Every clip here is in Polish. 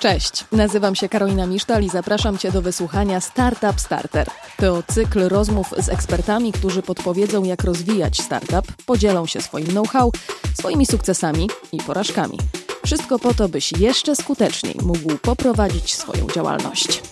Cześć, nazywam się Karolina Misztal i zapraszam Cię do wysłuchania Startup Starter. To cykl rozmów z ekspertami, którzy podpowiedzą, jak rozwijać startup, podzielą się swoim know-how, swoimi sukcesami i porażkami. Wszystko po to, byś jeszcze skuteczniej mógł poprowadzić swoją działalność.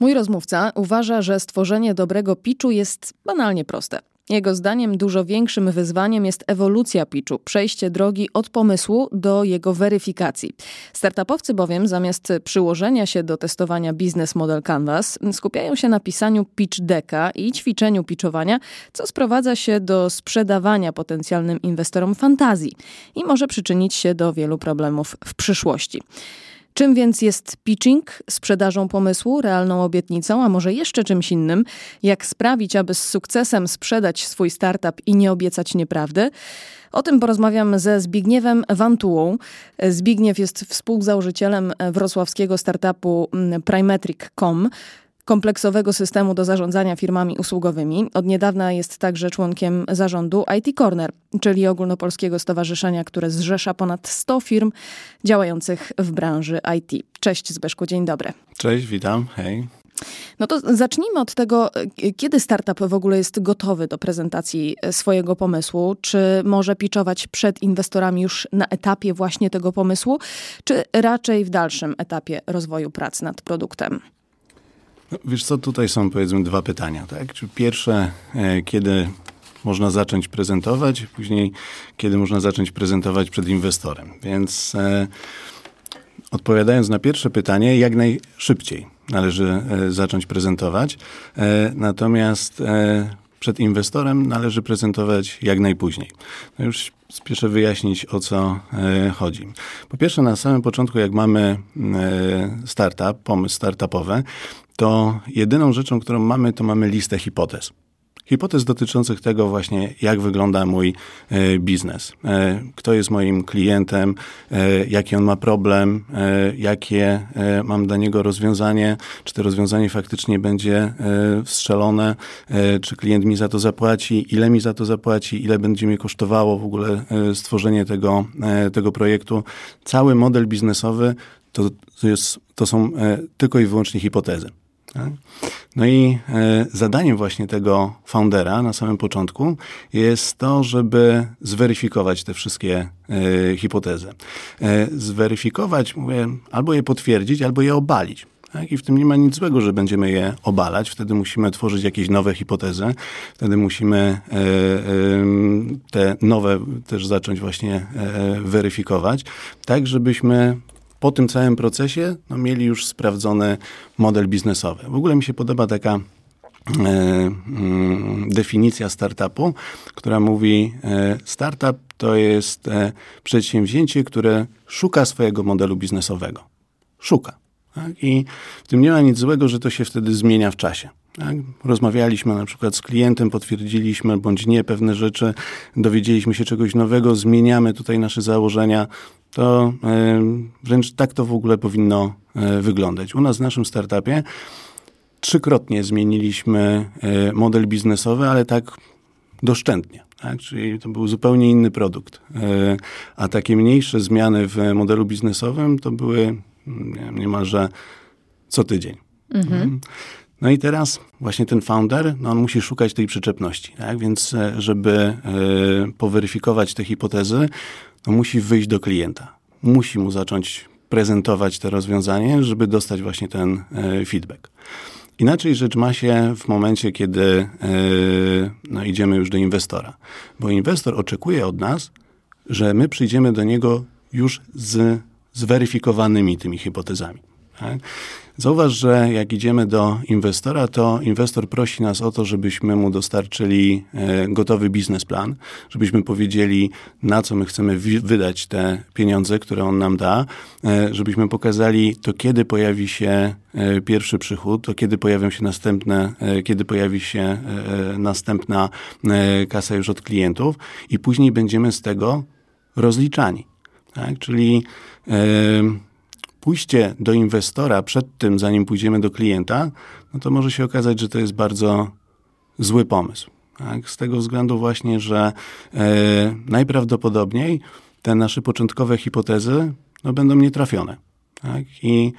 Mój rozmówca uważa, że stworzenie dobrego pitchu jest banalnie proste. Jego zdaniem dużo większym wyzwaniem jest ewolucja pitchu, przejście drogi od pomysłu do jego weryfikacji. Startupowcy bowiem zamiast przyłożenia się do testowania Business Model Canvas skupiają się na pisaniu pitch decka i ćwiczeniu pitchowania, co sprowadza się do sprzedawania potencjalnym inwestorom fantazji i może przyczynić się do wielu problemów w przyszłości. Czym więc jest pitching? Sprzedażą pomysłu, realną obietnicą, a może jeszcze czymś innym? Jak sprawić, aby z sukcesem sprzedać swój startup i nie obiecać nieprawdy? O tym porozmawiam ze Zbigniewem Wantułą. Zbigniew jest współzałożycielem wrocławskiego startupu Primetric.com kompleksowego systemu do zarządzania firmami usługowymi. Od niedawna jest także członkiem zarządu IT Corner, czyli ogólnopolskiego stowarzyszenia, które zrzesza ponad 100 firm działających w branży IT. Cześć Zbyszku, dzień dobry. Cześć, witam, hej. No to zacznijmy od tego, kiedy startup w ogóle jest gotowy do prezentacji swojego pomysłu. Czy może pitchować przed inwestorami już na etapie właśnie tego pomysłu, czy raczej w dalszym etapie rozwoju pracy nad produktem? Wiesz co, tutaj są powiedzmy dwa pytania. Tak? Pierwsze, e, kiedy można zacząć prezentować, później kiedy można zacząć prezentować przed inwestorem. Więc e, odpowiadając na pierwsze pytanie, jak najszybciej należy e, zacząć prezentować. E, natomiast e, przed inwestorem należy prezentować jak najpóźniej. No już spieszę wyjaśnić, o co e, chodzi. Po pierwsze, na samym początku, jak mamy e, startup, pomysł startupowy, to jedyną rzeczą, którą mamy, to mamy listę hipotez hipotez dotyczących tego właśnie, jak wygląda mój e, biznes, e, kto jest moim klientem, e, jaki on ma problem, jakie mam dla niego rozwiązanie, czy to rozwiązanie faktycznie będzie wstrzelone, czy klient mi za to zapłaci, ile mi za to zapłaci, ile będzie mi kosztowało w ogóle stworzenie tego, tego projektu. Cały model biznesowy to, jest, to są tylko i wyłącznie hipotezy. Tak? No i e, zadaniem właśnie tego foundera na samym początku jest to, żeby zweryfikować te wszystkie e, hipotezy. E, zweryfikować, mówię, albo je potwierdzić, albo je obalić. Tak? I w tym nie ma nic złego, że będziemy je obalać. Wtedy musimy tworzyć jakieś nowe hipotezy. Wtedy musimy te nowe też zacząć właśnie weryfikować, tak żebyśmy po tym całym procesie no, mieli już sprawdzony model biznesowy. W ogóle mi się podoba taka e, mm, definicja startupu, która mówi, e, startup to jest e, przedsięwzięcie, które szuka swojego modelu biznesowego. Szuka. Tak? I w tym nie ma nic złego, że to się wtedy zmienia w czasie. Tak? Rozmawialiśmy na przykład z klientem, potwierdziliśmy bądź nie pewne rzeczy, dowiedzieliśmy się czegoś nowego, zmieniamy tutaj nasze założenia. To e, wręcz tak to w ogóle powinno e, wyglądać. U nas w naszym startupie trzykrotnie zmieniliśmy e, model biznesowy, ale tak doszczętnie. Tak? Czyli to był zupełnie inny produkt. A takie mniejsze zmiany w modelu biznesowym to były niemalże co tydzień. Mhm. No i teraz właśnie ten founder, no on musi szukać tej przyczepności, tak? Więc e, żeby y, poweryfikować te hipotezy, no musi wyjść do klienta. Musi mu zacząć prezentować te rozwiązanie, żeby dostać właśnie ten y, feedback. Inaczej rzecz ma się w momencie, kiedy y, no, idziemy już do inwestora, bo inwestor oczekuje od nas, że my przyjdziemy do niego już z zweryfikowanymi tymi hipotezami. Tak? Zauważ, że jak idziemy do inwestora, to inwestor prosi nas o to, żebyśmy mu dostarczyli e, gotowy biznesplan, żebyśmy powiedzieli, na co my chcemy wydać te pieniądze, które on nam da, e, żebyśmy pokazali to, kiedy pojawi się e, pierwszy przychód, to kiedy pojawią się następne, kiedy pojawi się następna kasa już od klientów i później będziemy z tego rozliczani. Tak? Czyli pójście do inwestora przed tym, zanim pójdziemy do klienta, no to może się okazać, że to jest bardzo zły pomysł. Tak? Z tego względu właśnie, że e, najprawdopodobniej te nasze początkowe hipotezy no, będą nietrafione. Tak? I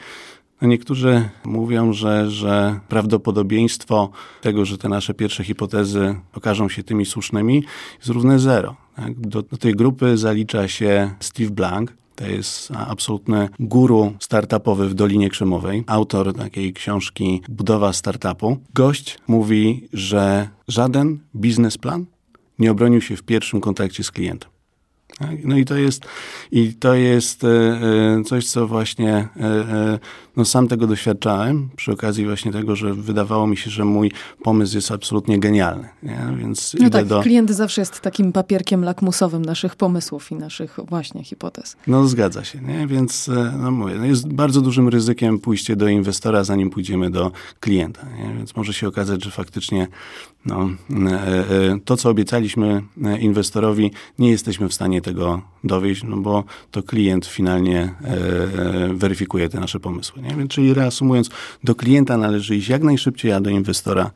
no niektórzy mówią, że, że prawdopodobieństwo tego, że te nasze pierwsze hipotezy okażą się tymi słusznymi, jest równe zero. Tak? Do, do tej grupy zalicza się Steve Blank, to jest absolutny guru startupowy w Dolinie Krzemowej, autor takiej książki Budowa startupu. Gość mówi, że żaden biznesplan nie obronił się w pierwszym kontakcie z klientem. Tak? No i to jest, i to jest e, e, coś, co właśnie e, no sam tego doświadczałem przy okazji właśnie tego, że wydawało mi się, że mój pomysł jest absolutnie genialny. Nie? Więc no tak, do... klient zawsze jest takim papierkiem lakmusowym naszych pomysłów i naszych właśnie hipotez. No zgadza się, nie? więc no mówię, no jest bardzo dużym ryzykiem pójście do inwestora, zanim pójdziemy do klienta. Nie? Więc może się okazać, że faktycznie no, to, co obiecaliśmy inwestorowi, nie jesteśmy w stanie tego dowieść, no bo to klient finalnie e, e, weryfikuje te nasze pomysły. Nie? Czyli reasumując, do klienta należy iść jak najszybciej, a do inwestora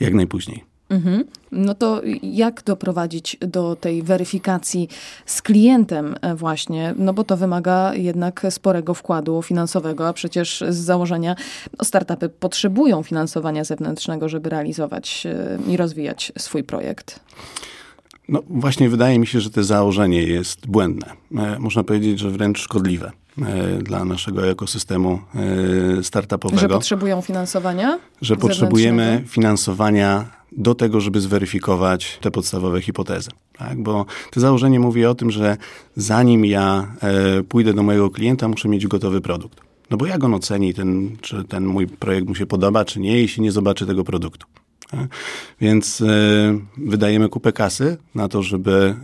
jak najpóźniej. Mhm. No to jak doprowadzić do tej weryfikacji z klientem e, właśnie? No bo to wymaga jednak sporego wkładu finansowego, a przecież z założenia no, startupy potrzebują finansowania zewnętrznego, żeby realizować i rozwijać swój projekt. No właśnie wydaje mi się, że to założenie jest błędne. E, można powiedzieć, że wręcz szkodliwe e, dla naszego ekosystemu e, startupowego. Że potrzebują finansowania? Że potrzebujemy finansowania do tego, żeby zweryfikować te podstawowe hipotezy. Tak? Bo to założenie mówi o tym, że zanim ja pójdę do mojego klienta, muszę mieć gotowy produkt. No bo jak on oceni, ten, czy ten mój projekt mu się podoba, czy nie, jeśli nie zobaczy tego produktu. Więc e, wydajemy kupę kasy na to, żeby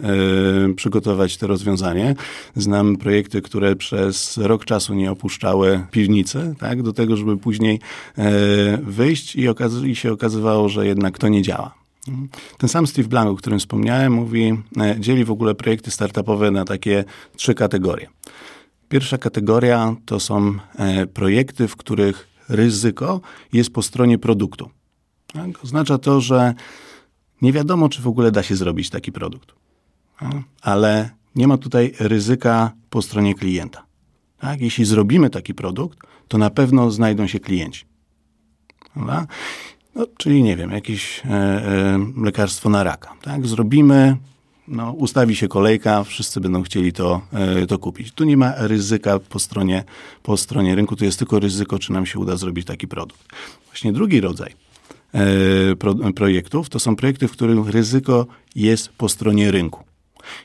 e, przygotować to rozwiązanie. Znam projekty, które przez rok czasu nie opuszczały piwnicy, tak, do tego, żeby później e, wyjść i, okaz- i się okazywało, że jednak to nie działa. Ten sam Steve Blank, o którym wspomniałem, mówi, dzieli w ogóle projekty startupowe na takie trzy kategorie. Pierwsza kategoria to są projekty, w których ryzyko jest po stronie produktu. Tak? Oznacza to, że nie wiadomo, czy w ogóle da się zrobić taki produkt. Tak? Ale nie ma tutaj ryzyka po stronie klienta. Tak? Jeśli zrobimy taki produkt, to na pewno znajdą się klienci. Prawda? No, czyli nie wiem, jakieś e, e, lekarstwo na raka. Tak? Zrobimy, no, ustawi się kolejka, wszyscy będą chcieli to, e, to kupić. Tu nie ma ryzyka po stronie, po stronie rynku, tu jest tylko ryzyko, czy nam się uda zrobić taki produkt. Właśnie drugi rodzaj pro, projektów, to są projekty, w których ryzyko jest po stronie rynku.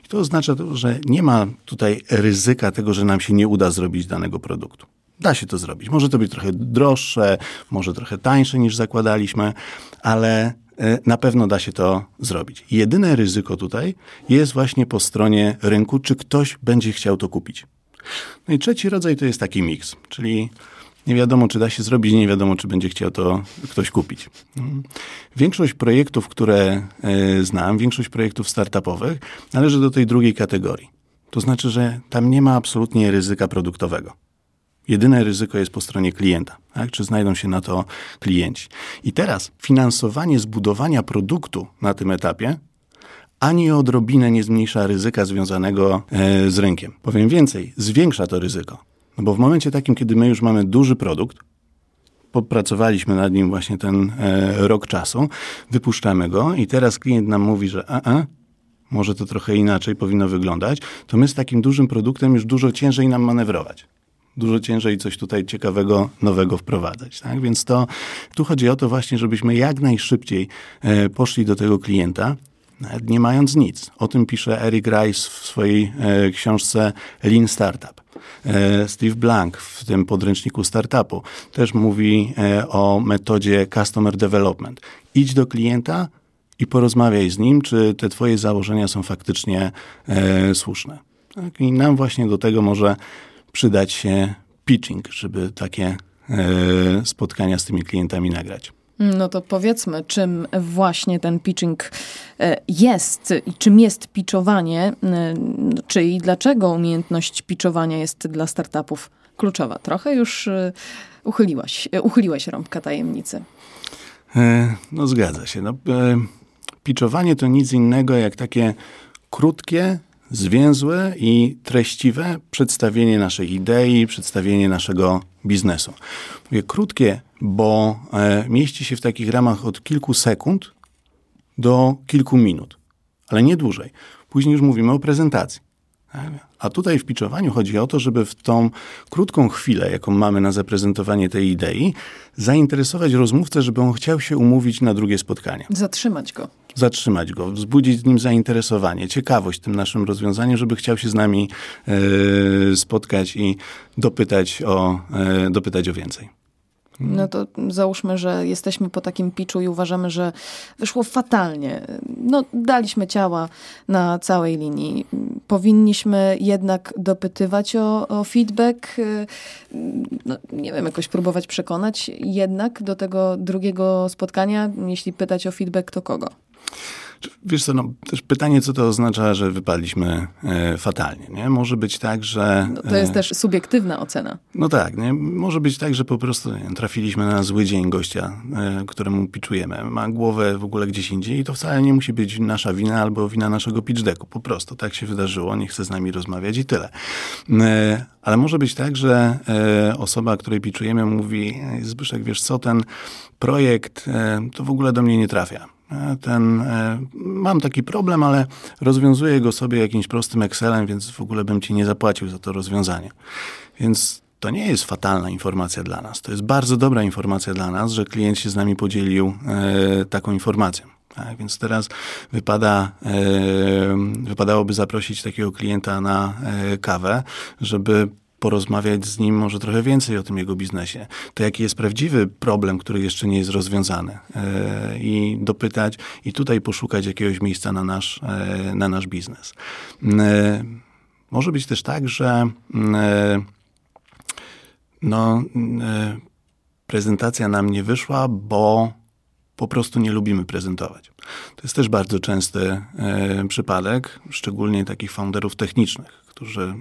I to oznacza, że nie ma tutaj ryzyka tego, że nam się nie uda zrobić danego produktu. Da się to zrobić. Może to być trochę droższe, może trochę tańsze niż zakładaliśmy, ale e, na pewno da się to zrobić. Jedyne ryzyko tutaj jest właśnie po stronie rynku, czy ktoś będzie chciał to kupić. No i trzeci rodzaj to jest taki miks, czyli nie wiadomo, czy da się zrobić, nie wiadomo, czy będzie chciał to ktoś kupić. Większość projektów, które e, znam, większość projektów startupowych należy do tej drugiej kategorii. To znaczy, że tam nie ma absolutnie ryzyka produktowego. Jedyne ryzyko jest po stronie klienta, tak? czy znajdą się na to klienci. I teraz finansowanie zbudowania produktu na tym etapie ani odrobinę nie zmniejsza ryzyka związanego e, z rynkiem. Powiem więcej, zwiększa to ryzyko. No bo w momencie takim, kiedy my już mamy duży produkt, popracowaliśmy nad nim właśnie ten e, rok czasu, wypuszczamy go i teraz klient nam mówi, że a, a, może to trochę inaczej powinno wyglądać, to my z takim dużym produktem już dużo ciężej nam manewrować. Dużo ciężej coś tutaj ciekawego, nowego wprowadzać. Tak? Więc to tu chodzi o to właśnie, żebyśmy jak najszybciej e, poszli do tego klienta, nie mając nic. O tym pisze Eric Rice w swojej e, książce Lean Startup. E, Steve Blank w tym podręczniku startupu też mówi e, o metodzie customer development. Idź do klienta i porozmawiaj z nim, czy te twoje założenia są faktycznie słuszne. Tak? I nam właśnie do tego może przydać się pitching, żeby takie spotkania z tymi klientami nagrać. No to powiedzmy, czym właśnie ten pitching e, jest i czym jest pitchowanie, e, czyli dlaczego umiejętność pitchowania jest dla startupów kluczowa. Trochę już e, uchyliłaś, uchyliłeś rąbka tajemnicy. No zgadza się. No, Pitchowanie to nic innego jak takie krótkie, zwięzłe i treściwe przedstawienie naszej idei, przedstawienie naszego biznesu. Mówię krótkie, bo e, mieści się w takich ramach od kilku sekund do kilku minut, ale nie dłużej. Później już mówimy o prezentacji. A tutaj w piczowaniu chodzi o to, żeby w tą krótką chwilę, jaką mamy na zaprezentowanie tej idei, zainteresować rozmówcę, żeby on chciał się umówić na drugie spotkanie. Zatrzymać go. Zatrzymać go, wzbudzić z nim zainteresowanie, ciekawość tym naszym rozwiązaniem, żeby chciał się z nami e, spotkać i dopytać o, e, dopytać o więcej. No to załóżmy, że jesteśmy po takim piczu i uważamy, że wyszło fatalnie. No, daliśmy ciała na całej linii. Powinniśmy jednak dopytywać o, o feedback, no, nie wiem, jakoś próbować przekonać jednak do tego drugiego spotkania, jeśli pytać o feedback, to kogo? Wiesz co, no, też pytanie, co to oznacza, że wypadliśmy e, fatalnie, nie? Może być tak, że... No, to jest e, też subiektywna ocena. No tak, nie? Może być tak, że po prostu trafiliśmy na zły dzień gościa, e, któremu piczujemy. Ma głowę w ogóle gdzieś indziej i to wcale nie musi być nasza wina albo wina naszego pitch decku. Po prostu tak się wydarzyło, nie chce z nami rozmawiać i tyle. Ale może być tak, że osoba, której piczujemy mówi, Zbyszek, wiesz co, ten projekt to w ogóle do mnie nie trafia ten, e, mam taki problem, ale rozwiązuję go sobie jakimś prostym Excelem, więc w ogóle bym ci nie zapłacił za to rozwiązanie. Więc to nie jest fatalna informacja dla nas. To jest bardzo dobra informacja dla nas, że klient się z nami podzielił e, taką informacją. Tak, więc teraz wypada, e, wypadałoby zaprosić takiego klienta na e, kawę, żeby porozmawiać z nim może trochę więcej o tym jego biznesie. To jaki jest prawdziwy problem, który jeszcze nie jest rozwiązany e, i dopytać i tutaj poszukać jakiegoś miejsca na nasz, e, na nasz biznes. E, może być też tak, że no, prezentacja nam nie wyszła, bo po prostu nie lubimy prezentować. To jest też bardzo częsty przypadek, szczególnie takich founderów technicznych, którzy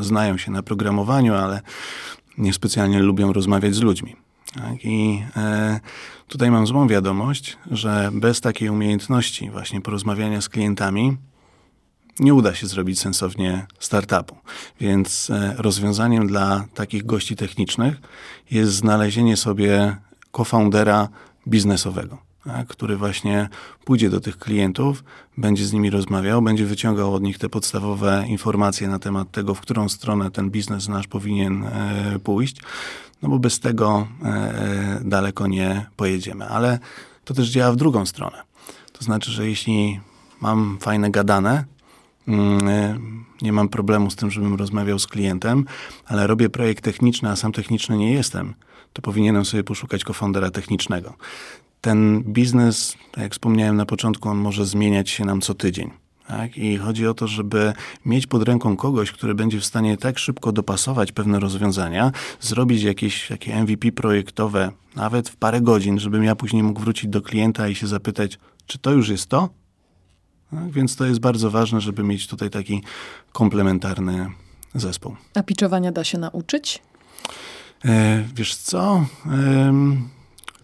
znają się na programowaniu, ale niespecjalnie lubią rozmawiać z ludźmi. Tak? I e, tutaj mam złą wiadomość, że bez takiej umiejętności właśnie porozmawiania z klientami nie uda się zrobić sensownie startupu. Więc e, rozwiązaniem dla takich gości technicznych jest znalezienie sobie co-foundera biznesowego który właśnie pójdzie do tych klientów, będzie z nimi rozmawiał, będzie wyciągał od nich te podstawowe informacje na temat tego, w którą stronę ten biznes nasz powinien e, pójść, no bo bez tego e, daleko nie pojedziemy. Ale to też działa w drugą stronę. To znaczy, że jeśli mam fajne gadane, mm, e, nie mam problemu z tym, żebym rozmawiał z klientem, ale robię projekt techniczny, a sam techniczny nie jestem, to powinienem sobie poszukać kofondera technicznego ten biznes, tak jak wspomniałem na początku, on może zmieniać się nam co tydzień. Tak? I chodzi o to, żeby mieć pod ręką kogoś, który będzie w stanie tak szybko dopasować pewne rozwiązania, zrobić jakieś takie MVP projektowe, nawet w parę godzin, żebym ja później mógł wrócić do klienta i się zapytać, czy to już jest to? Tak? Więc to jest bardzo ważne, żeby mieć tutaj taki komplementarny zespół. A piczowania da się nauczyć? E, wiesz co? E,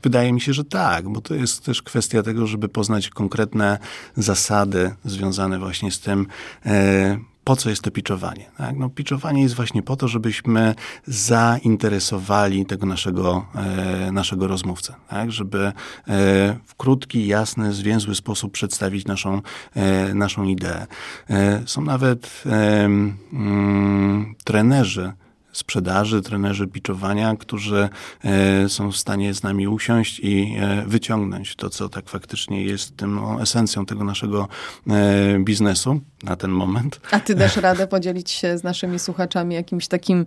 Wydaje mi się, że tak, bo to jest też kwestia tego, żeby poznać konkretne zasady związane właśnie z tym, e, po co jest to piczowanie. Tak? No, piczowanie jest właśnie po to, żebyśmy zainteresowali tego naszego, e, naszego rozmówcę. Tak? Żeby e, w krótki, jasny, zwięzły sposób przedstawić naszą, naszą ideę. Są nawet mm, trenerzy, sprzedaży, trenerzy biczowania, którzy e, są w stanie z nami usiąść i e, wyciągnąć to, co tak faktycznie jest tym esencją tego naszego e, biznesu na ten moment. A ty dasz radę podzielić się z naszymi słuchaczami jakimś takim,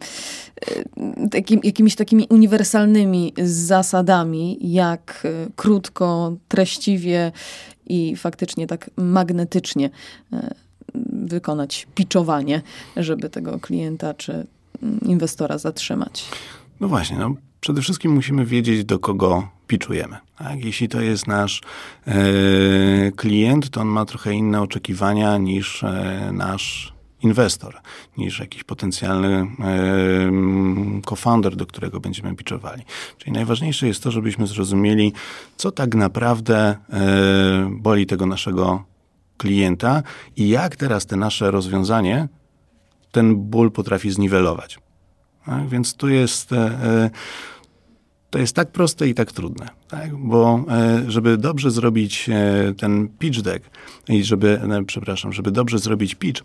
takim jakimiś takimi uniwersalnymi zasadami, jak krótko, treściwie i faktycznie tak magnetycznie wykonać piczowanie, żeby tego klienta czy inwestora zatrzymać? No właśnie, no, przede wszystkim musimy wiedzieć, do kogo piczujemy. Tak? Jeśli to jest nasz e, klient, to on ma trochę inne oczekiwania niż e, nasz inwestor, niż jakiś potencjalny co-founder, do którego będziemy pitchowali. Czyli najważniejsze jest to, żebyśmy zrozumieli, co tak naprawdę e, boli tego naszego klienta i jak teraz te nasze rozwiązanie ten ból potrafi zniwelować. Tak? Więc tu jest, e, e, to jest tak proste i tak trudne, tak? bo żeby dobrze zrobić ten pitch deck i żeby, przepraszam, żeby dobrze zrobić pitch,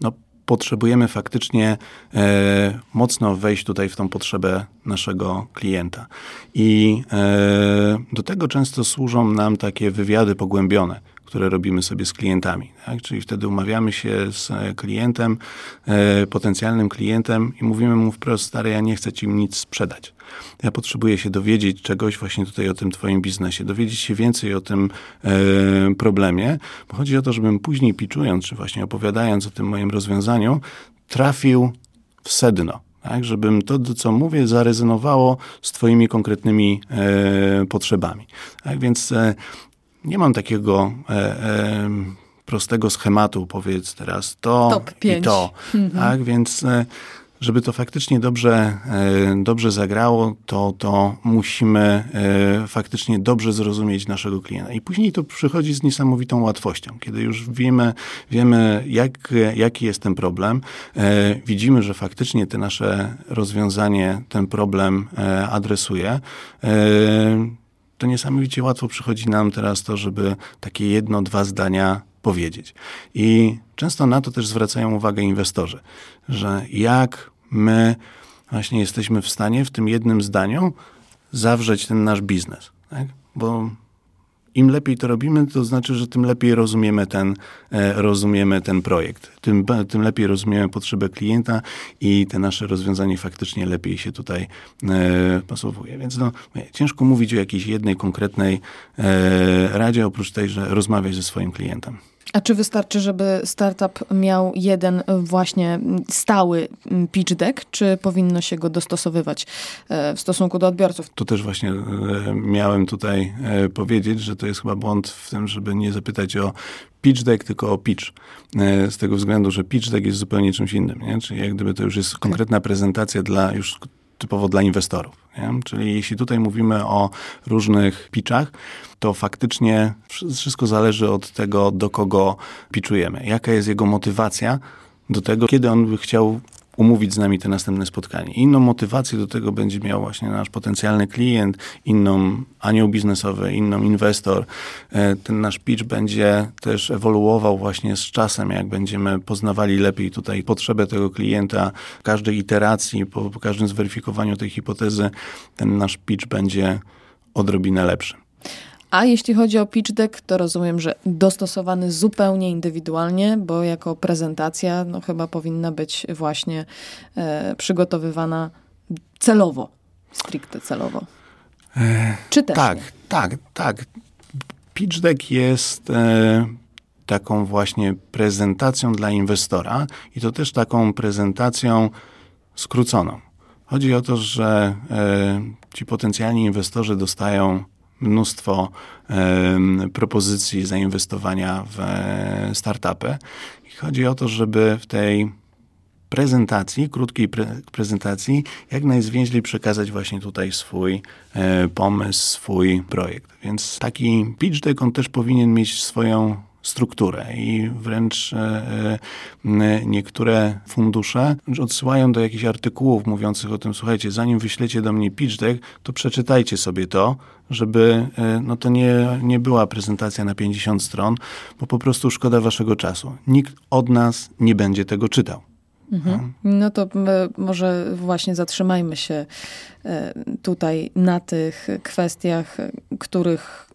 no, potrzebujemy faktycznie e, mocno wejść tutaj w tą potrzebę naszego klienta. I e, do tego często służą nam takie wywiady pogłębione, które robimy sobie z klientami. Tak? Czyli wtedy umawiamy się z klientem, e, potencjalnym klientem i mówimy mu wprost, stary, ja nie chcę ci nic sprzedać. Ja potrzebuję się dowiedzieć czegoś właśnie tutaj o tym twoim biznesie, dowiedzieć się więcej o tym e, problemie, bo chodzi o to, żebym później piczując, czy właśnie opowiadając o tym moim rozwiązaniu, trafił w sedno. Tak, żebym to, co mówię, zarezonowało z Twoimi konkretnymi e, potrzebami. Tak, więc e, nie mam takiego e, e, prostego schematu, powiedz teraz to i to. Mhm. Tak, więc e, żeby to faktycznie dobrze, dobrze zagrało, to, to musimy faktycznie dobrze zrozumieć naszego klienta. I później to przychodzi z niesamowitą łatwością. Kiedy już wiemy, wiemy jak, jaki jest ten problem, widzimy, że faktycznie te nasze rozwiązanie ten problem adresuje, to niesamowicie łatwo przychodzi nam teraz to, żeby takie jedno, dwa zdania powiedzieć. I często na to też zwracają uwagę inwestorzy, że jak my właśnie jesteśmy w stanie w tym jednym zdaniu zawrzeć ten nasz biznes. Tak? Bo im lepiej to robimy, to znaczy, że tym lepiej rozumiemy ten, e, rozumiemy ten projekt. Tym, tym lepiej rozumiemy potrzebę klienta i te nasze rozwiązanie faktycznie lepiej się tutaj e, pasowuje. Więc no, ciężko mówić o jakiejś jednej konkretnej e, radzie, oprócz tej, że rozmawiać ze swoim klientem. A czy wystarczy, żeby startup miał jeden właśnie stały pitch deck, czy powinno się go dostosowywać e, w stosunku do odbiorców? To też właśnie e, miałem tutaj e, powiedzieć, że to jest chyba błąd w tym, żeby nie zapytać o pitch deck, tylko o pitch. Z tego względu, że pitch deck jest zupełnie czymś innym. Nie? Czyli jak gdyby to już jest konkretna prezentacja dla już typowo dla inwestorów. Nie? Czyli jeśli tutaj mówimy o różnych pitchach, to faktycznie wszystko zależy od tego, do kogo pitchujemy. Jaka jest jego motywacja do tego, kiedy on by chciał umówić z nami te następne spotkanie. Inną motywację do tego będzie miał właśnie nasz potencjalny klient, inną anioł biznesowy, inną inwestor. E, ten nasz pitch będzie też ewoluował właśnie z czasem, jak będziemy poznawali lepiej tutaj potrzebę tego klienta. W każdej iteracji, po, po każdym zweryfikowaniu tej hipotezy, ten nasz pitch będzie odrobinę lepszy. A jeśli chodzi o pitch deck, to rozumiem, że dostosowany zupełnie indywidualnie, bo jako prezentacja no, chyba powinna być właśnie e, przygotowywana celowo, stricte celowo. E, Czy też Tak, nie? tak, tak. Pitch deck jest e, taką właśnie prezentacją dla inwestora i to też taką prezentacją skróconą. Chodzi o to, że e, ci potencjalni inwestorzy dostają mnóstwo propozycji zainwestowania w e, startupy. I chodzi o to, żeby w tej prezentacji, krótkiej pre prezentacji, jak najzwięźlej przekazać właśnie tutaj swój e, pomysł, swój projekt. Więc taki pitch deck on też powinien mieć swoją strukturę i wręcz e, e, niektóre fundusze odsyłają do jakichś artykułów mówiących o tym, słuchajcie, zanim wyślecie do mnie pitch deck, to przeczytajcie sobie to, żeby e, no to nie, nie była prezentacja na 50 stron, bo po prostu szkoda waszego czasu. Nikt od nas nie będzie tego czytał. Mhm. No to może właśnie zatrzymajmy się tutaj na tych kwestiach, których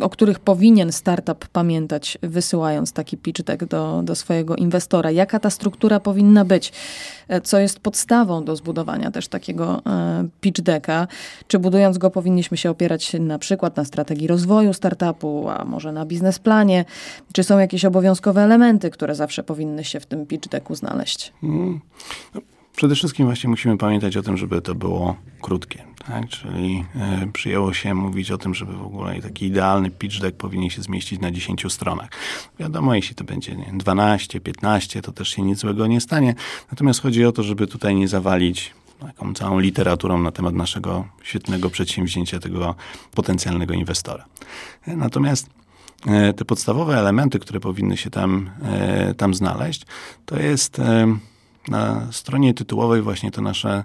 o których powinien startup pamiętać, wysyłając taki pitch deck do, do swojego inwestora? Jaka ta struktura powinna być? E, co jest podstawą do zbudowania też takiego e, pitch decka? Czy budując go powinniśmy się opierać na przykład na strategii rozwoju startupu, a może na biznesplanie? Czy są jakieś obowiązkowe elementy, które zawsze powinny się w tym pitch decku znaleźć? Hmm. No Przede wszystkim właśnie musimy pamiętać o tym, żeby to było krótkie. Tak? Czyli e, przyjęło się mówić o tym, żeby w ogóle taki idealny pitch deck powinien się zmieścić na 10 stronach. Wiadomo, jeśli to będzie nie, 12, 15, to też się nic złego nie stanie. Natomiast chodzi o to, żeby tutaj nie zawalić taką całą literaturą na temat naszego świetnego przedsięwzięcia, tego potencjalnego inwestora. E, natomiast e, te podstawowe elementy, które powinny się tam, tam znaleźć, to jest na stronie tytułowej właśnie to nasze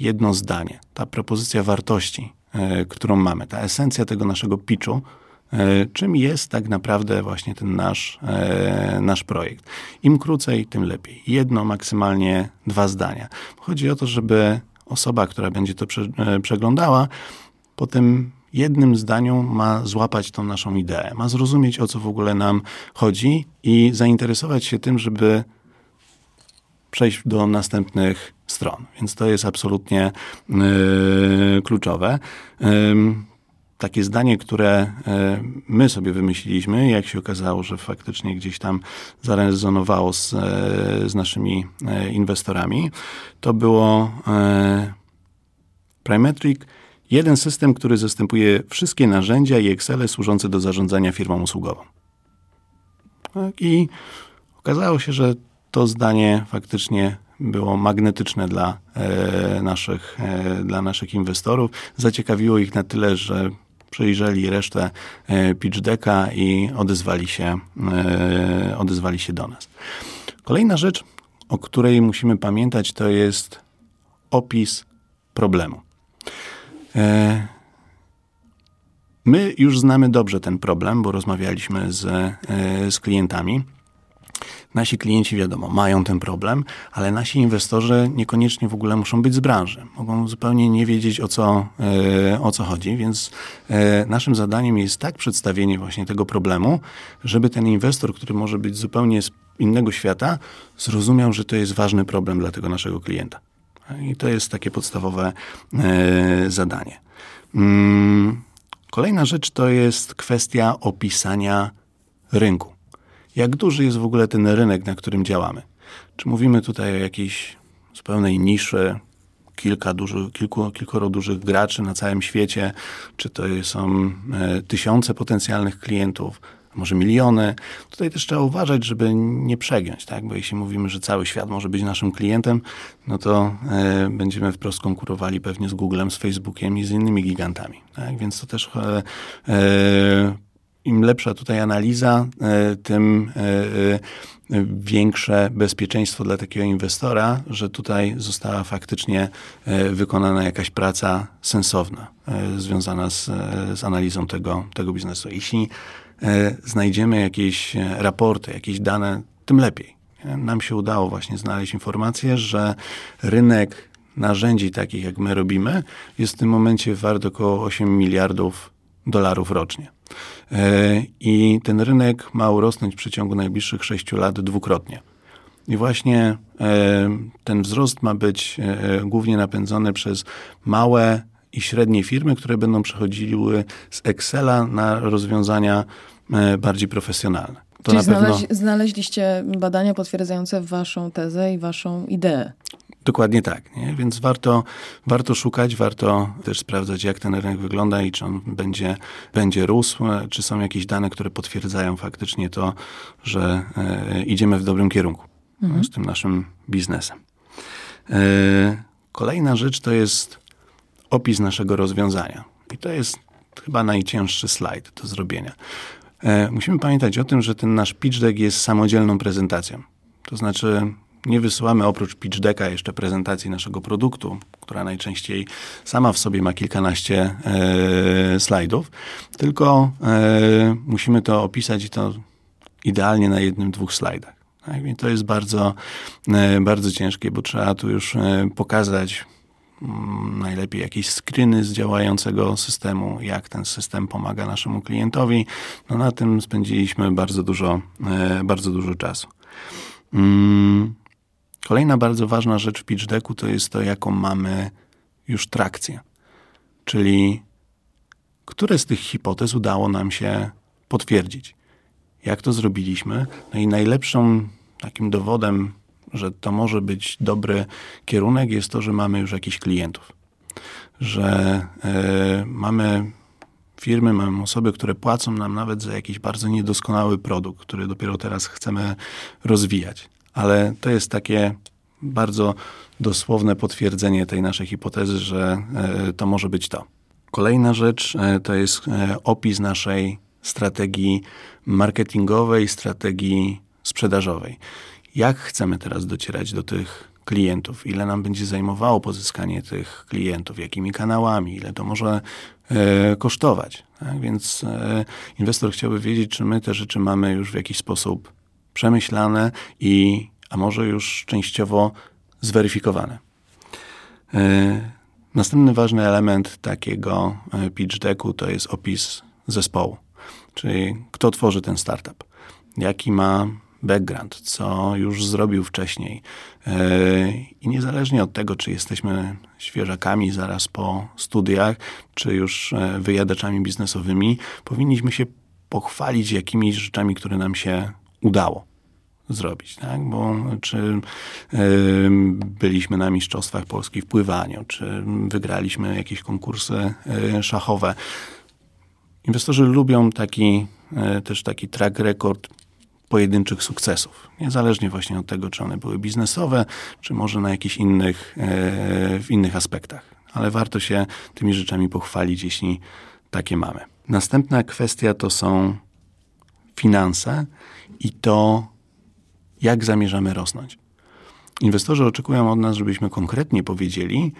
jedno zdanie, ta propozycja wartości, e, którą mamy, ta esencja tego naszego pitchu, e, czym jest tak naprawdę właśnie ten nasz, e, nasz projekt. Im krócej, tym lepiej. Jedno, maksymalnie dwa zdania. Chodzi o to, żeby osoba, która będzie to prze, przeglądała, po tym jednym zdaniu ma złapać tą naszą ideę, ma zrozumieć, o co w ogóle nam chodzi i zainteresować się tym, żeby przejść do następnych stron. Więc to jest absolutnie yy, kluczowe. Yy, takie zdanie, które yy, my sobie wymyśliliśmy, jak się okazało, że faktycznie gdzieś tam zarezonowało z, z naszymi inwestorami, to było Primetric, jeden system, który zastępuje wszystkie narzędzia i Excele służące do zarządzania firmą usługową. Tak, I okazało się, że to zdanie faktycznie było magnetyczne dla e, naszych, e, dla naszych inwestorów. Zaciekawiło ich na tyle, że przejrzeli resztę e, pitch decka i odezwali się, odezwali się do nas. Kolejna rzecz, o której musimy pamiętać, to jest opis problemu. My już znamy dobrze ten problem, bo rozmawialiśmy z, z klientami. Nasi klienci, wiadomo, mają ten problem, ale nasi inwestorzy niekoniecznie w ogóle muszą być z branży. Mogą zupełnie nie wiedzieć o co, e, o co chodzi, więc e, naszym zadaniem jest tak przedstawienie właśnie tego problemu, żeby ten inwestor, który może być zupełnie z innego świata, zrozumiał, że to jest ważny problem dla tego naszego klienta. I to jest takie podstawowe e, zadanie. Mm, kolejna rzecz to jest kwestia opisania rynku jak duży jest w ogóle ten rynek, na którym działamy. Czy mówimy tutaj o jakiejś zupełnej niszy, kilka dużych, kilku, kilkoro dużych graczy na całym świecie, czy to są e, tysiące potencjalnych klientów, może miliony. Tutaj też trzeba uważać, żeby nie przegiąć, tak? bo jeśli mówimy, że cały świat może być naszym klientem, no to e, będziemy wprost konkurowali pewnie z Googlem, z Facebookiem i z innymi gigantami. Tak? Więc to też e, e im lepsza tutaj analiza, e, tym e, e, większe bezpieczeństwo dla takiego inwestora, że tutaj została faktycznie wykonana jakaś praca sensowna, związana z, z analizą tego, tego biznesu. Jeśli znajdziemy jakieś raporty, jakieś dane, tym lepiej. Nam się udało właśnie znaleźć informację, że rynek narzędzi takich, jak my robimy, jest w tym momencie wart około 8 miliardów dolarów rocznie. E, I ten rynek ma urosnąć w przeciągu najbliższych sześciu lat dwukrotnie. I właśnie e, ten wzrost ma być e, głównie napędzony przez małe i średnie firmy, które będą przechodziły z Excela na rozwiązania bardziej profesjonalne. To Czyli pewno... znaleźliście badania potwierdzające waszą tezę i waszą ideę. Dokładnie tak, nie? więc warto, warto szukać, warto też sprawdzać, jak ten rynek wygląda i czy on będzie, będzie rósł, czy są jakieś dane, które potwierdzają faktycznie to, że e, idziemy w dobrym kierunku mhm. z tym naszym biznesem. E, kolejna rzecz to jest opis naszego rozwiązania. I to jest chyba najcięższy slajd do zrobienia. E, musimy pamiętać o tym, że ten nasz pitch deck jest samodzielną prezentacją. To znaczy nie wysyłamy oprócz pitch decka jeszcze prezentacji naszego produktu, która najczęściej sama w sobie ma kilkanaście e, slajdów, tylko e, musimy to opisać i to idealnie na jednym, dwóch slajdach. Tak? I to jest bardzo, e, bardzo ciężkie, bo trzeba tu już e, pokazać mm, najlepiej jakieś screeny z działającego systemu, jak ten system pomaga naszemu klientowi. No na tym spędziliśmy bardzo dużo, e, bardzo dużo czasu. Mm. Kolejna bardzo ważna rzecz w pitch decku to jest to, jaką mamy już trakcję. Czyli które z tych hipotez udało nam się potwierdzić. Jak to zrobiliśmy? No i najlepszym takim dowodem że to może być dobry kierunek, jest to, że mamy już jakichś klientów. Że y, mamy firmy, mamy osoby, które płacą nam nawet za jakiś bardzo niedoskonały produkt, który dopiero teraz chcemy rozwijać. Ale to jest takie bardzo dosłowne potwierdzenie tej naszej hipotezy, że y, to może być to. Kolejna rzecz y, to jest opis naszej strategii marketingowej, strategii sprzedażowej. Jak chcemy teraz docierać do tych klientów? Ile nam będzie zajmowało pozyskanie tych klientów? Jakimi kanałami? Ile to może e, kosztować? Tak? Więc e, inwestor chciałby wiedzieć, czy my te rzeczy mamy już w jakiś sposób przemyślane i a może już częściowo zweryfikowane. E, następny ważny element takiego e, pitch decku to jest opis zespołu. Czyli kto tworzy ten startup, jaki ma background, co już zrobił wcześniej. E, I niezależnie od tego, czy jesteśmy świeżakami zaraz po studiach, czy już wyjadaczami biznesowymi, powinniśmy się pochwalić jakimiś rzeczami, które nam się udało zrobić, tak? Bo czy y, byliśmy na Mistrzostwach Polski w pływaniu, czy wygraliśmy jakieś konkursy y, szachowe. Inwestorzy lubią taki, e, też taki track record pojedynczych sukcesów. Niezależnie właśnie od tego, czy one były biznesowe, czy może na jakichś innych, e, w innych aspektach. Ale warto się tymi rzeczami pochwalić, jeśli takie mamy. Następna kwestia to są finanse i to, jak zamierzamy rosnąć. Inwestorzy oczekują od nas, żebyśmy konkretnie powiedzieli,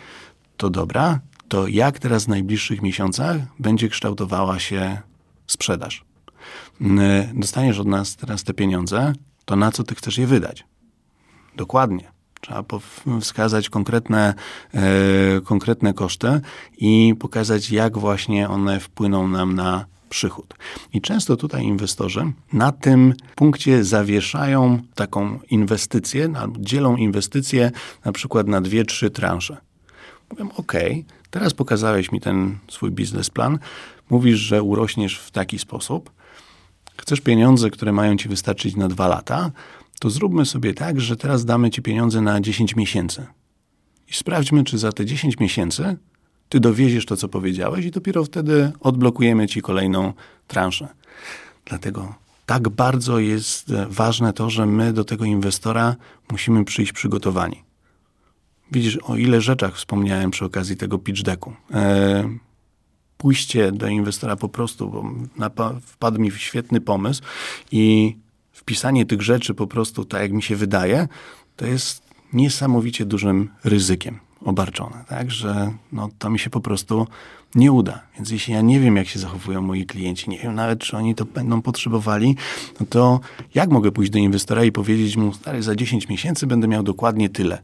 to dobra, to jak teraz w najbliższych miesiącach będzie kształtowała się sprzedaż. Dostaniesz od nas teraz te pieniądze, to na co ty chcesz je wydać? Dokładnie. Trzeba wskazać konkretne, e, konkretne koszty i pokazać, jak właśnie one wpłyną nam na przychód. I często tutaj inwestorzy na tym punkcie zawieszają taką inwestycję, dzielą inwestycje na przykład na dwie, trzy transze. Mówią, ok, teraz pokazałeś mi ten swój biznesplan, mówisz, że urośniesz w taki sposób, chcesz pieniądze, które mają ci wystarczyć na dwa lata, to zróbmy sobie tak, że teraz damy ci pieniądze na 10 miesięcy. I sprawdźmy, czy za te 10 miesięcy ty dowieziesz to, co powiedziałeś, i dopiero wtedy odblokujemy ci kolejną transzę. Dlatego tak bardzo jest ważne to, że my do tego inwestora musimy przyjść przygotowani. Widzisz, o ile rzeczach wspomniałem przy okazji tego pitch decku. E, pójście do inwestora po prostu, bo wpadł mi świetny pomysł i wpisanie tych rzeczy po prostu tak, jak mi się wydaje, to jest niesamowicie dużym ryzykiem obarczone, tak, że no, to mi się po prostu nie uda. Więc jeśli ja nie wiem, jak się zachowują moi klienci, nie wiem nawet, czy oni to będą potrzebowali, no to jak mogę pójść do inwestora i powiedzieć mu, stary, za 10 miesięcy będę miał dokładnie tyle.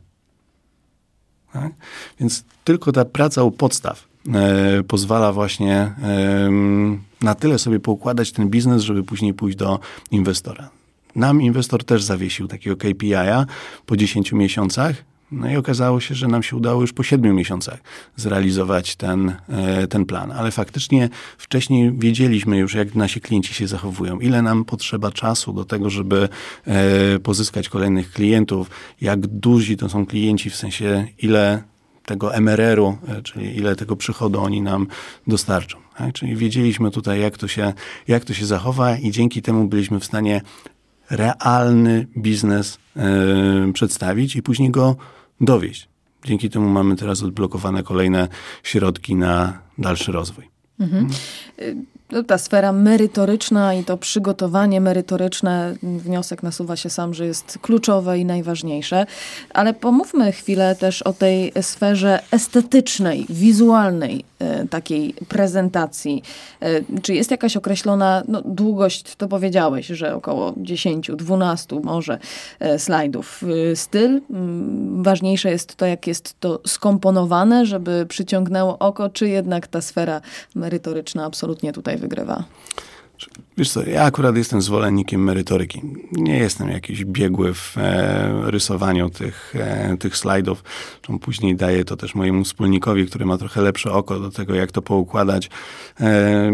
Tak? Więc tylko ta praca u podstaw e, pozwala właśnie e, na tyle sobie poukładać ten biznes, żeby później pójść do inwestora. Nam inwestor też zawiesił takiego KPI-a po 10 miesiącach, no i okazało się, że nam się udało już po siedmiu miesiącach zrealizować ten, e, ten plan. Ale faktycznie wcześniej wiedzieliśmy już, jak nasi klienci się zachowują, ile nam potrzeba czasu do tego, żeby e, pozyskać kolejnych klientów, jak duzi to są klienci, w sensie ile tego MRR-u, e, czyli ile tego przychodu oni nam dostarczą. Tak? Czyli wiedzieliśmy tutaj, jak to, się, jak to się zachowa i dzięki temu byliśmy w stanie realny biznes przedstawić i później go dowieść. Dzięki temu mamy teraz odblokowane kolejne środki na dalszy rozwój. Mhm. No, ta sfera merytoryczna i to przygotowanie merytoryczne, wniosek nasuwa się sam, że jest kluczowe i najważniejsze. Ale pomówmy chwilę też o tej sferze estetycznej, wizualnej e, takiej prezentacji. E, czy jest jakaś określona no, długość, to powiedziałeś, że około 10, 12 może e, slajdów. Styl, ważniejsze jest to, jak jest to skomponowane, żeby przyciągnęło oko, czy jednak ta sfera merytoryczna absolutnie tutaj tutaj wygrywa? Wiesz co, ja akurat jestem zwolennikiem merytoryki. Nie jestem jakiś biegły w e, rysowaniu tych, e, tych slajdów. Później daję to też mojemu wspólnikowi, który ma trochę lepsze oko do tego, jak to poukładać. E,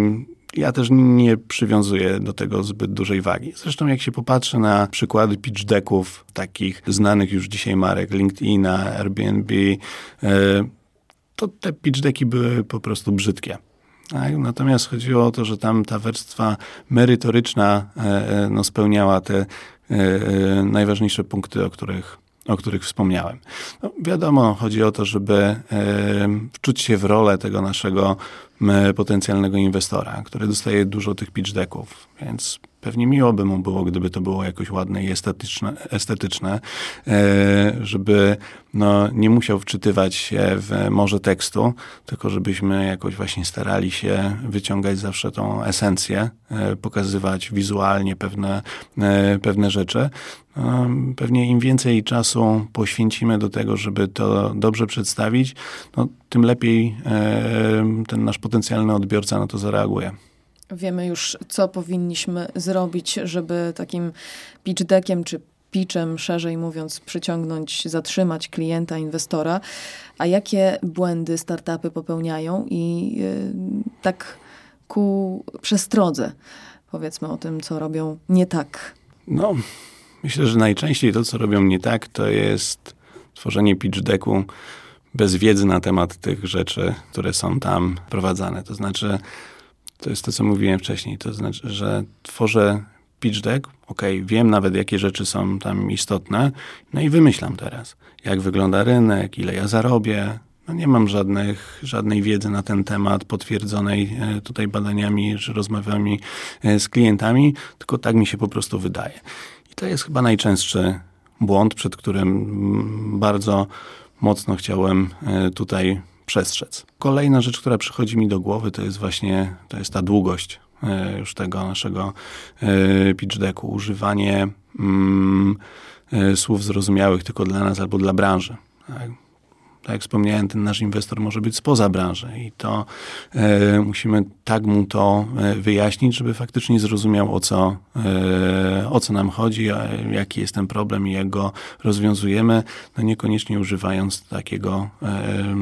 ja też nie przywiązuję do tego zbyt dużej wagi. Zresztą jak się popatrzy na przykłady pitch decków takich znanych już dzisiaj marek LinkedIna, Airbnb, e, to te pitch decki były po prostu brzydkie. Tak? Natomiast chodziło o to, że tam ta warstwa merytoryczna e, e, no, spełniała te najważniejsze punkty, o których o których wspomniałem. No, wiadomo, chodzi o to, żeby e, wczuć się w rolę tego naszego potencjalnego inwestora, który dostaje dużo tych pitch decków, więc pewnie miło by mu było, gdyby to było jakoś ładne i estetyczne, estetyczne e, żeby no, nie musiał wczytywać się w morze tekstu, tylko żebyśmy jakoś właśnie starali się wyciągać zawsze tą esencję, e, pokazywać wizualnie pewne, e, pewne rzeczy. No, pewnie im więcej czasu poświęcimy do tego, żeby to dobrze przedstawić, no, tym lepiej ten nasz potencjalny odbiorca na to zareaguje. Wiemy już, co powinniśmy zrobić, żeby takim pitch deckiem czy pitchem, szerzej mówiąc, przyciągnąć, zatrzymać klienta, inwestora. A jakie błędy startupy popełniają i yy, tak ku przestrodze powiedzmy o tym, co robią nie tak? No, myślę, że najczęściej to, co robią nie tak, to jest tworzenie pitch decku bez wiedzy na temat tych rzeczy, które są tam prowadzane. To znaczy, to jest to, co mówiłem wcześniej. To znaczy, że tworzę pitch deck, ok, wiem nawet, jakie rzeczy są tam istotne, no i wymyślam teraz, jak wygląda rynek, ile ja zarobię. No nie mam żadnych, żadnej wiedzy na ten temat potwierdzonej e, tutaj badaniami czy rozmowami e, z klientami, tylko tak mi się po prostu wydaje. I to jest chyba najczęstszy błąd, przed którym mm, bardzo mocno chciałem e, tutaj przestrzec. Kolejna rzecz, która przychodzi mi do głowy, to jest właśnie to jest ta długość e, już tego naszego e, pitch decku. Używanie mm, słów zrozumiałych tylko dla nas albo dla branży. Tak? jak wspomniałem, ten nasz inwestor może być spoza branży i to e, musimy tak mu to e, wyjaśnić, żeby faktycznie zrozumiał o co, e, o co nam chodzi, jaki jest ten problem i jak go rozwiązujemy, no niekoniecznie używając takiego e,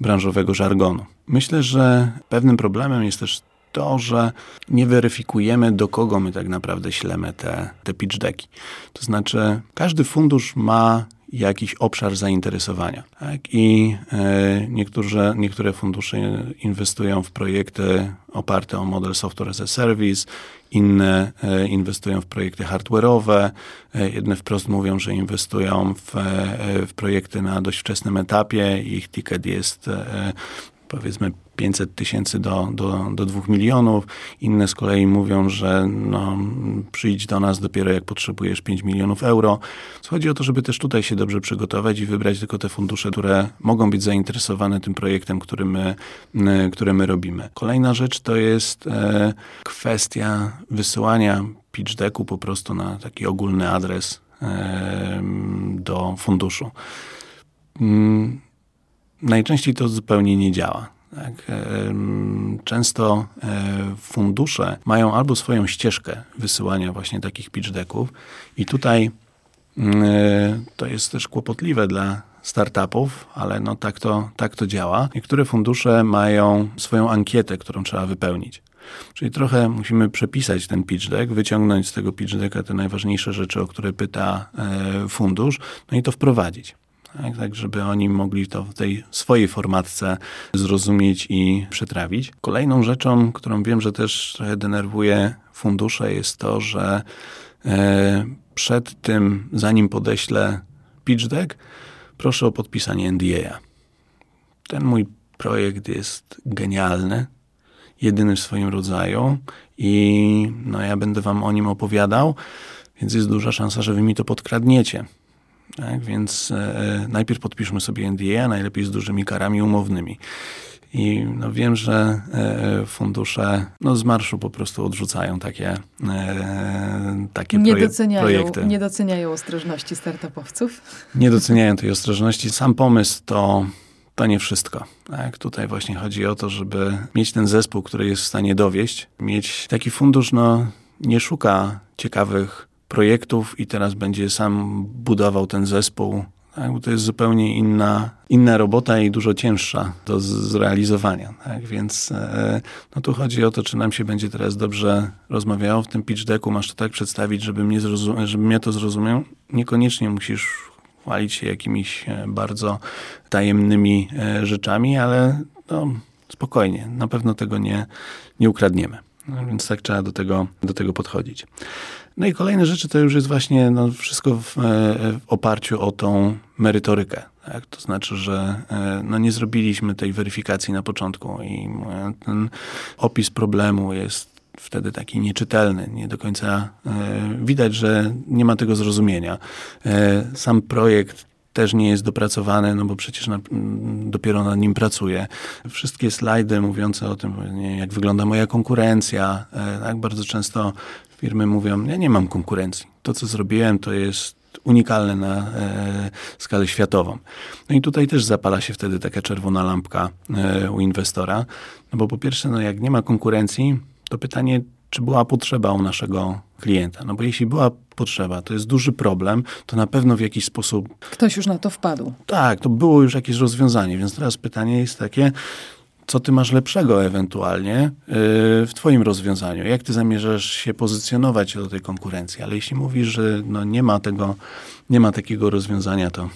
branżowego żargonu. Myślę, że pewnym problemem jest też to, że nie weryfikujemy, do kogo my tak naprawdę ślemy te, te pitch decki. To znaczy, każdy fundusz ma jakiś obszar zainteresowania. Tak? I e, niektóre, niektóre fundusze inwestują w projekty oparte o model software as a service, inne e, inwestują w projekty hardware'owe, e, jedne wprost mówią, że inwestują w, w projekty na dość wczesnym etapie, ich ticket jest powiedzmy 500 tysięcy do, do, do 2 milionów. Inne z kolei mówią, że no, przyjdź do nas dopiero jak potrzebujesz 5 milionów euro. Chodzi o to, żeby też tutaj się dobrze przygotować i wybrać tylko te fundusze, które mogą być zainteresowane tym projektem, który my, które my robimy. Kolejna rzecz to jest e, kwestia wysyłania pitch decku po prostu na taki ogólny adres e, do funduszu. Najczęściej to zupełnie nie działa. Tak. Często e, fundusze mają albo swoją ścieżkę wysyłania właśnie takich pitch decków i tutaj mm, e, to jest też kłopotliwe dla startupów, ale no tak to, tak to działa. Niektóre fundusze mają swoją ankietę, którą trzeba wypełnić. Czyli trochę musimy przepisać ten pitch deck, wyciągnąć z tego pitch decka te najważniejsze rzeczy, o które pyta e, fundusz, no i to wprowadzić. Tak, tak, żeby oni mogli to w tej swojej formatce zrozumieć i przetrawić. Kolejną rzeczą, którą wiem, że też trochę denerwuje fundusze, jest to, że e, przed tym, zanim podeślę pitch deck, proszę o podpisanie NDA. Ten mój projekt jest genialny, jedyny w swoim rodzaju i no, ja będę wam o nim opowiadał, więc jest duża szansa, że wy mi to podkradniecie. Tak? Więc e, najpierw podpiszmy sobie NDA, najlepiej z dużymi karami umownymi. I no wiem, że e, fundusze no z marszu po prostu odrzucają takie, e, takie nie proje doceniają, projekty. Nie doceniają ostrożności startupowców. Nie doceniają tej ostrożności. Sam pomysł to, to nie wszystko. Tak? Tutaj właśnie chodzi o to, żeby mieć ten zespół, który jest w stanie dowieść. Mieć taki fundusz, no nie szuka ciekawych projektów i teraz będzie sam budował ten zespół Tak, bo to jest zupełnie inna, inna robota i dużo cięższa do zrealizowania. Tak? Więc e, no tu chodzi o to, czy nam się będzie teraz dobrze rozmawiało w tym pitch decku. Masz to tak przedstawić, żeby mnie, zrozum- żeby mnie to zrozumiał. Niekoniecznie musisz chwalić się jakimiś e, bardzo tajemnymi e, rzeczami, ale no, spokojnie, na pewno tego nie, nie ukradniemy. No, więc tak trzeba do tego, do tego podchodzić. No i kolejne rzeczy to już jest właśnie no, wszystko w, e, w oparciu o tą merytorykę. Tak? To znaczy, że e, no, nie zrobiliśmy tej weryfikacji na początku i e, ten opis problemu jest wtedy taki nieczytelny, nie do końca widać, że nie ma tego zrozumienia. Sam projekt też nie jest dopracowany, no bo przecież na, dopiero nad nim pracuję. Wszystkie slajdy mówiące o tym, jak wygląda moja konkurencja, tak bardzo często firmy mówią, ja nie mam konkurencji. To, co zrobiłem, to jest unikalne na e, skalę światową. No i tutaj też zapala się wtedy taka czerwona lampka e, u inwestora, no bo po pierwsze, no jak nie ma konkurencji, to pytanie, czy była potrzeba u naszego klienta. No bo jeśli była potrzeba, to jest duży problem, to na pewno w jakiś sposób... Ktoś już na to wpadł. Tak, to było już jakieś rozwiązanie, więc teraz pytanie jest takie, co ty masz lepszego ewentualnie y, w twoim rozwiązaniu? Jak ty zamierzasz się pozycjonować do tej konkurencji? Ale jeśli mówisz, że no nie ma tego, nie ma takiego rozwiązania, to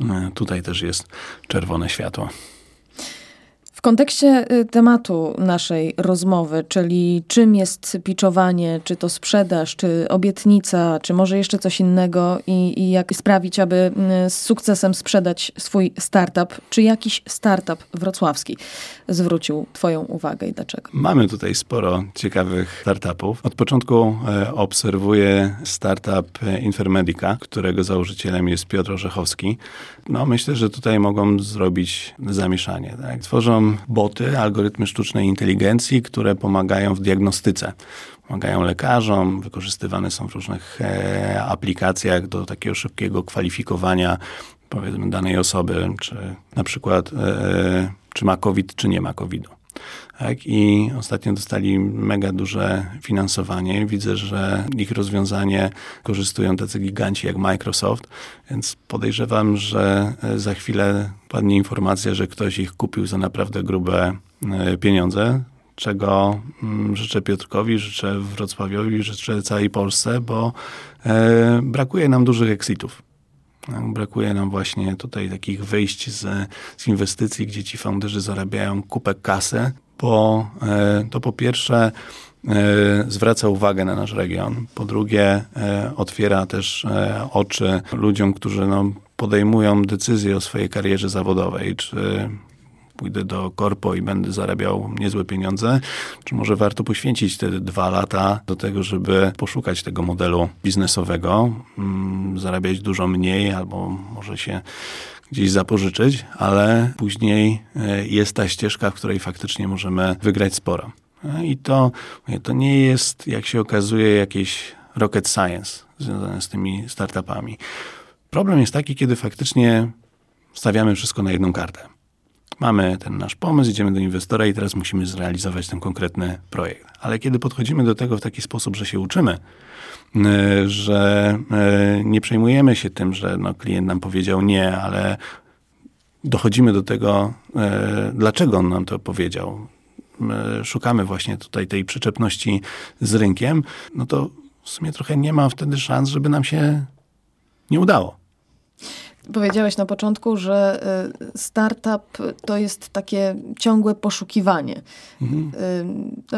y, tutaj też jest czerwone światło. W kontekście y, tematu naszej rozmowy, czyli czym jest piczowanie, czy to sprzedaż, czy obietnica, czy może jeszcze coś innego i, i jak sprawić, aby y, z sukcesem sprzedać swój startup, czy jakiś startup wrocławski zwrócił Twoją uwagę i dlaczego? Mamy tutaj sporo ciekawych startupów. Od początku e, obserwuję startup e, Infermedica, którego założycielem jest Piotr Orzechowski. No, myślę, że tutaj mogą zrobić zamieszanie. Tak? Tworzą boty, algorytmy sztucznej inteligencji, które pomagają w diagnostyce. Pomagają lekarzom, wykorzystywane są w różnych e, aplikacjach do takiego szybkiego kwalifikowania powiedzmy danej osoby, czy na przykład e, czy ma COVID, czy nie ma COVID-u. Tak? I ostatnio dostali mega duże finansowanie. Widzę, że ich rozwiązanie korzystują tacy giganci jak Microsoft, więc podejrzewam, że e, za chwilę padnie informacja, że ktoś ich kupił za naprawdę grube e, pieniądze czego mm, życzę Piotrkowi, życzę Wrocławiowi, życzę całej Polsce, bo e, brakuje nam dużych exitów. Brakuje nam właśnie tutaj takich wyjść z, z inwestycji, gdzie ci founderzy zarabiają kupę kasy, bo e, to po pierwsze e, zwraca uwagę na nasz region. Po drugie, e, otwiera też oczy ludziom, którzy no, podejmują decyzje o swojej karierze zawodowej, czy pójdę do korpo i będę zarabiał niezłe pieniądze, czy może warto poświęcić te dwa lata do tego, żeby poszukać tego modelu biznesowego, mm, zarabiać dużo mniej albo może się gdzieś zapożyczyć, ale później e, jest ta ścieżka, w której faktycznie możemy wygrać sporo. E, I to, to nie jest, jak się okazuje, jakieś rocket science związane z tymi startupami. Problem jest taki, kiedy faktycznie stawiamy wszystko na jedną kartę. Mamy ten nasz pomysł, idziemy do inwestora i teraz musimy zrealizować ten konkretny projekt. Ale kiedy podchodzimy do tego w taki sposób, że się uczymy, e, że e, nie przejmujemy się tym, że no, klient nam powiedział nie, ale dochodzimy do tego, e, dlaczego on nam to powiedział. Szukamy właśnie tutaj tej przyczepności z rynkiem, no to w sumie trochę nie ma wtedy szans, żeby nam się nie udało. Powiedziałeś na początku, że y, startup to jest takie ciągłe poszukiwanie. Mhm.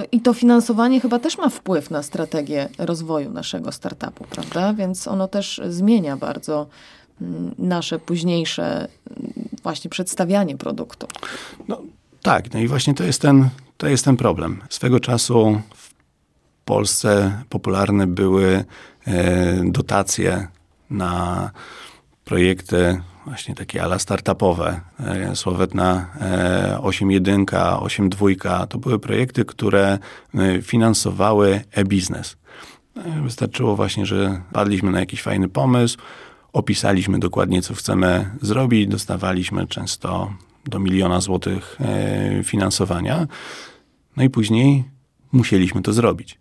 Y, I to finansowanie chyba też ma wpływ na strategię rozwoju naszego startupu, prawda? Więc ono też zmienia bardzo mm, nasze późniejsze mm, właśnie przedstawianie produktu. No, tak, no i właśnie to jest, ten, to jest ten problem. Swego czasu w Polsce popularne były e, dotacje na projekty właśnie takie ala startupowe, e, słowetna 8.1, 8.2, to były projekty, które e, finansowały e-biznes. E, wystarczyło właśnie, że padliśmy na jakiś fajny pomysł, opisaliśmy dokładnie, co chcemy zrobić, dostawaliśmy często do miliona złotych finansowania, no i później musieliśmy to zrobić.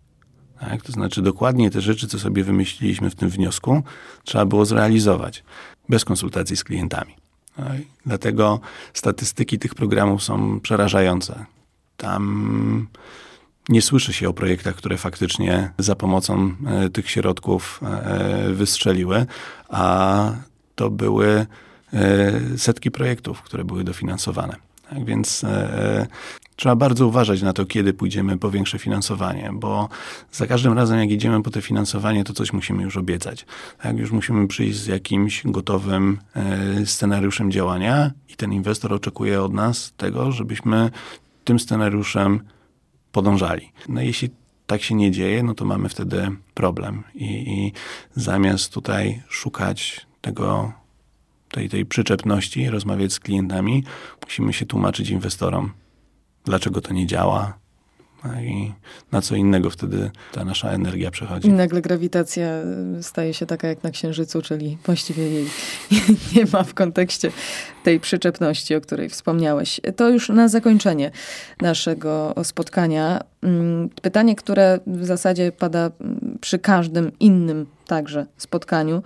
Tak? To znaczy dokładnie te rzeczy, co sobie wymyśliliśmy w tym wniosku, trzeba było zrealizować bez konsultacji z klientami. Tak? Dlatego statystyki tych programów są przerażające. Tam nie słyszy się o projektach, które faktycznie za pomocą e, tych środków e, wystrzeliły, a to były e, setki projektów, które były dofinansowane. Tak więc trzeba bardzo uważać na to, kiedy pójdziemy po większe finansowanie, bo za każdym razem, jak idziemy po to finansowanie, to coś musimy już obiecać. Tak, już musimy przyjść z jakimś gotowym scenariuszem działania i ten inwestor oczekuje od nas tego, żebyśmy tym scenariuszem podążali. No jeśli tak się nie dzieje, no to mamy wtedy problem. I, i zamiast tutaj szukać tego, tej, tej przyczepności, rozmawiać z klientami, musimy się tłumaczyć inwestorom, dlaczego to nie działa, no I na co innego wtedy ta nasza energia przechodzi. I nagle grawitacja staje się taka jak na Księżycu, czyli właściwie jej nie ma w kontekście tej przyczepności, o której wspomniałeś. To już na zakończenie naszego spotkania. Mm, pytanie, które w zasadzie pada przy każdym innym także spotkaniu.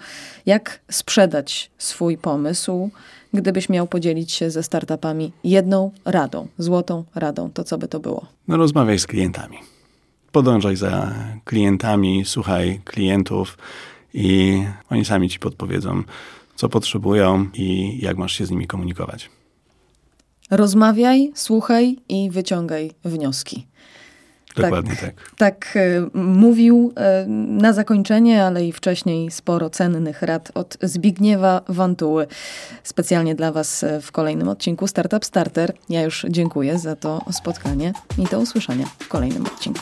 Jak sprzedać swój pomysł? Gdybyś miał podzielić się ze startupami jedną radą, złotą radą, to co by to było? No rozmawiaj z klientami. Podążaj za klientami, słuchaj klientów i oni sami ci podpowiedzą, co potrzebują i jak masz się z nimi komunikować. Rozmawiaj, słuchaj i wyciągaj wnioski. Dokładnie tak. Tak, tak mówił e, na zakończenie, ale i wcześniej sporo cennych rad od Zbigniewa Wantuły. Specjalnie dla Was e, w kolejnym odcinku Startup Starter. Ja już dziękuję za to spotkanie i do usłyszenia w kolejnym odcinku.